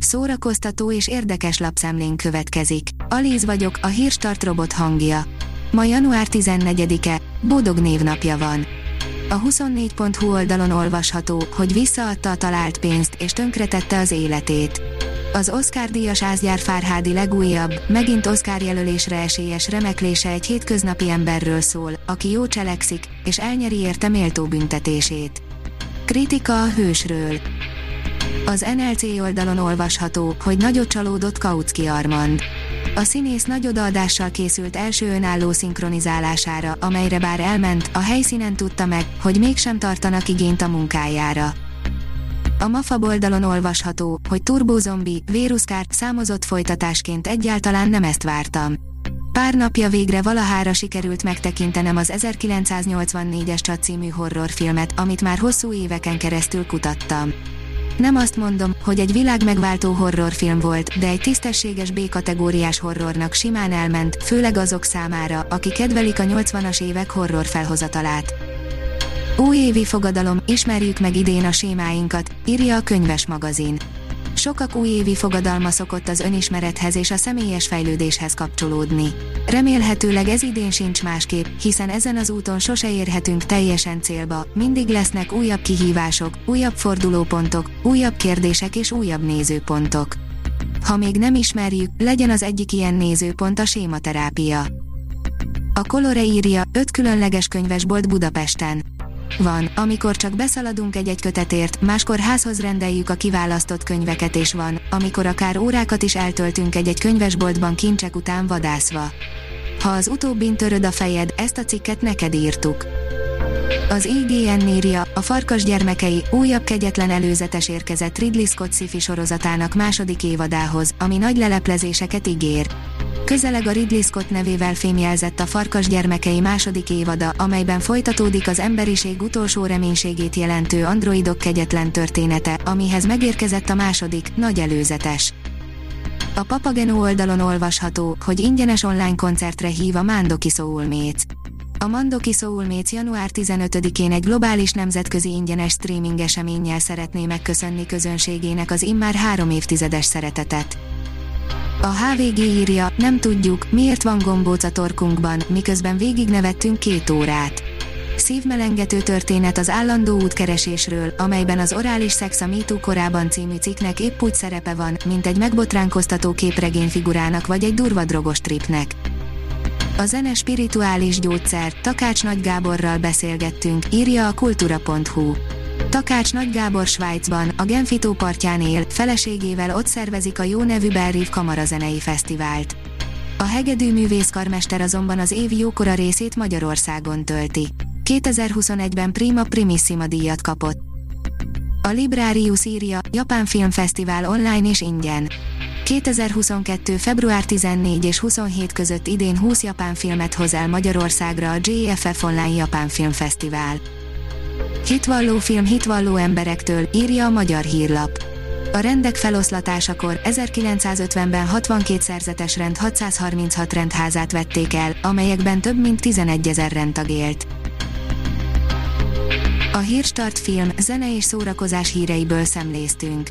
Szórakoztató és érdekes lapszemlén következik. Alíz vagyok, a hírstart robot hangja. Ma január 14-e, Bódog névnapja van. A 24.hu oldalon olvasható, hogy visszaadta a talált pénzt és tönkretette az életét. Az Oscar díjas Ázgyár Fárhádi legújabb, megint Oscar jelölésre esélyes remeklése egy hétköznapi emberről szól, aki jó cselekszik, és elnyeri érte méltó büntetését. Kritika a hősről. Az NLC oldalon olvasható, hogy nagyot csalódott Kautsky Armand. A színész nagy odaadással készült első önálló szinkronizálására, amelyre bár elment, a helyszínen tudta meg, hogy mégsem tartanak igényt a munkájára. A MAFA oldalon olvasható, hogy Turbo Zombie, Véruszkár, számozott folytatásként egyáltalán nem ezt vártam. Pár napja végre valahára sikerült megtekintenem az 1984-es Csat című horrorfilmet, amit már hosszú éveken keresztül kutattam. Nem azt mondom, hogy egy világ megváltó horrorfilm volt, de egy tisztességes B-kategóriás horrornak simán elment, főleg azok számára, akik kedvelik a 80-as évek horror felhozatalát. Újévi fogadalom, ismerjük meg idén a sémáinkat, írja a könyves magazin. Sokak újévi fogadalma szokott az önismerethez és a személyes fejlődéshez kapcsolódni. Remélhetőleg ez idén sincs másképp, hiszen ezen az úton sose érhetünk teljesen célba, mindig lesznek újabb kihívások, újabb fordulópontok, újabb kérdések és újabb nézőpontok. Ha még nem ismerjük, legyen az egyik ilyen nézőpont a sématerápia. A Colore írja, öt különleges könyvesbolt Budapesten. Van, amikor csak beszaladunk egy-egy kötetért, máskor házhoz rendeljük a kiválasztott könyveket és van, amikor akár órákat is eltöltünk egy-egy könyvesboltban kincsek után vadászva. Ha az utóbbin töröd a fejed, ezt a cikket neked írtuk. Az IGN írja, a Farkas gyermekei újabb kegyetlen előzetes érkezett Ridley Scott sci sorozatának második évadához, ami nagy leleplezéseket ígér. Közeleg a Ridley Scott nevével fémjelzett a Farkas gyermekei második évada, amelyben folytatódik az emberiség utolsó reménységét jelentő androidok kegyetlen története, amihez megérkezett a második, nagy előzetes. A Papageno oldalon olvasható, hogy ingyenes online koncertre hív a Mándoki Soulmates. A Mandoki Soulmates január 15-én egy globális nemzetközi ingyenes streaming eseménnyel szeretné megköszönni közönségének az immár három évtizedes szeretetet. A HVG írja, nem tudjuk, miért van gombóc a torkunkban, miközben végignevettünk két órát. Szívmelengető történet az állandó útkeresésről, amelyben az orális szex a MeToo korában című cikknek épp úgy szerepe van, mint egy megbotránkoztató képregényfigurának vagy egy durva drogos tripnek. A zene spirituális gyógyszer, Takács Nagy Gáborral beszélgettünk, írja a kultura.hu. Takács Nagy Gábor Svájcban, a Genfitó partján él, feleségével ott szervezik a jó nevű Belrív Kamarazenei Fesztivált. A hegedű művészkarmester azonban az év jókora részét Magyarországon tölti. 2021-ben Prima Primissima díjat kapott. A Librarius írja, Japán Filmfesztivál online és ingyen. 2022. február 14 és 27 között idén 20 japán filmet hoz el Magyarországra a JFF Online Japán Filmfesztivál. Hitvalló film hitvalló emberektől, írja a Magyar Hírlap. A rendek feloszlatásakor 1950-ben 62 szerzetes rend 636 rendházát vették el, amelyekben több mint 11 ezer rendtag élt. A Hírstart film, zene és szórakozás híreiből szemléztünk.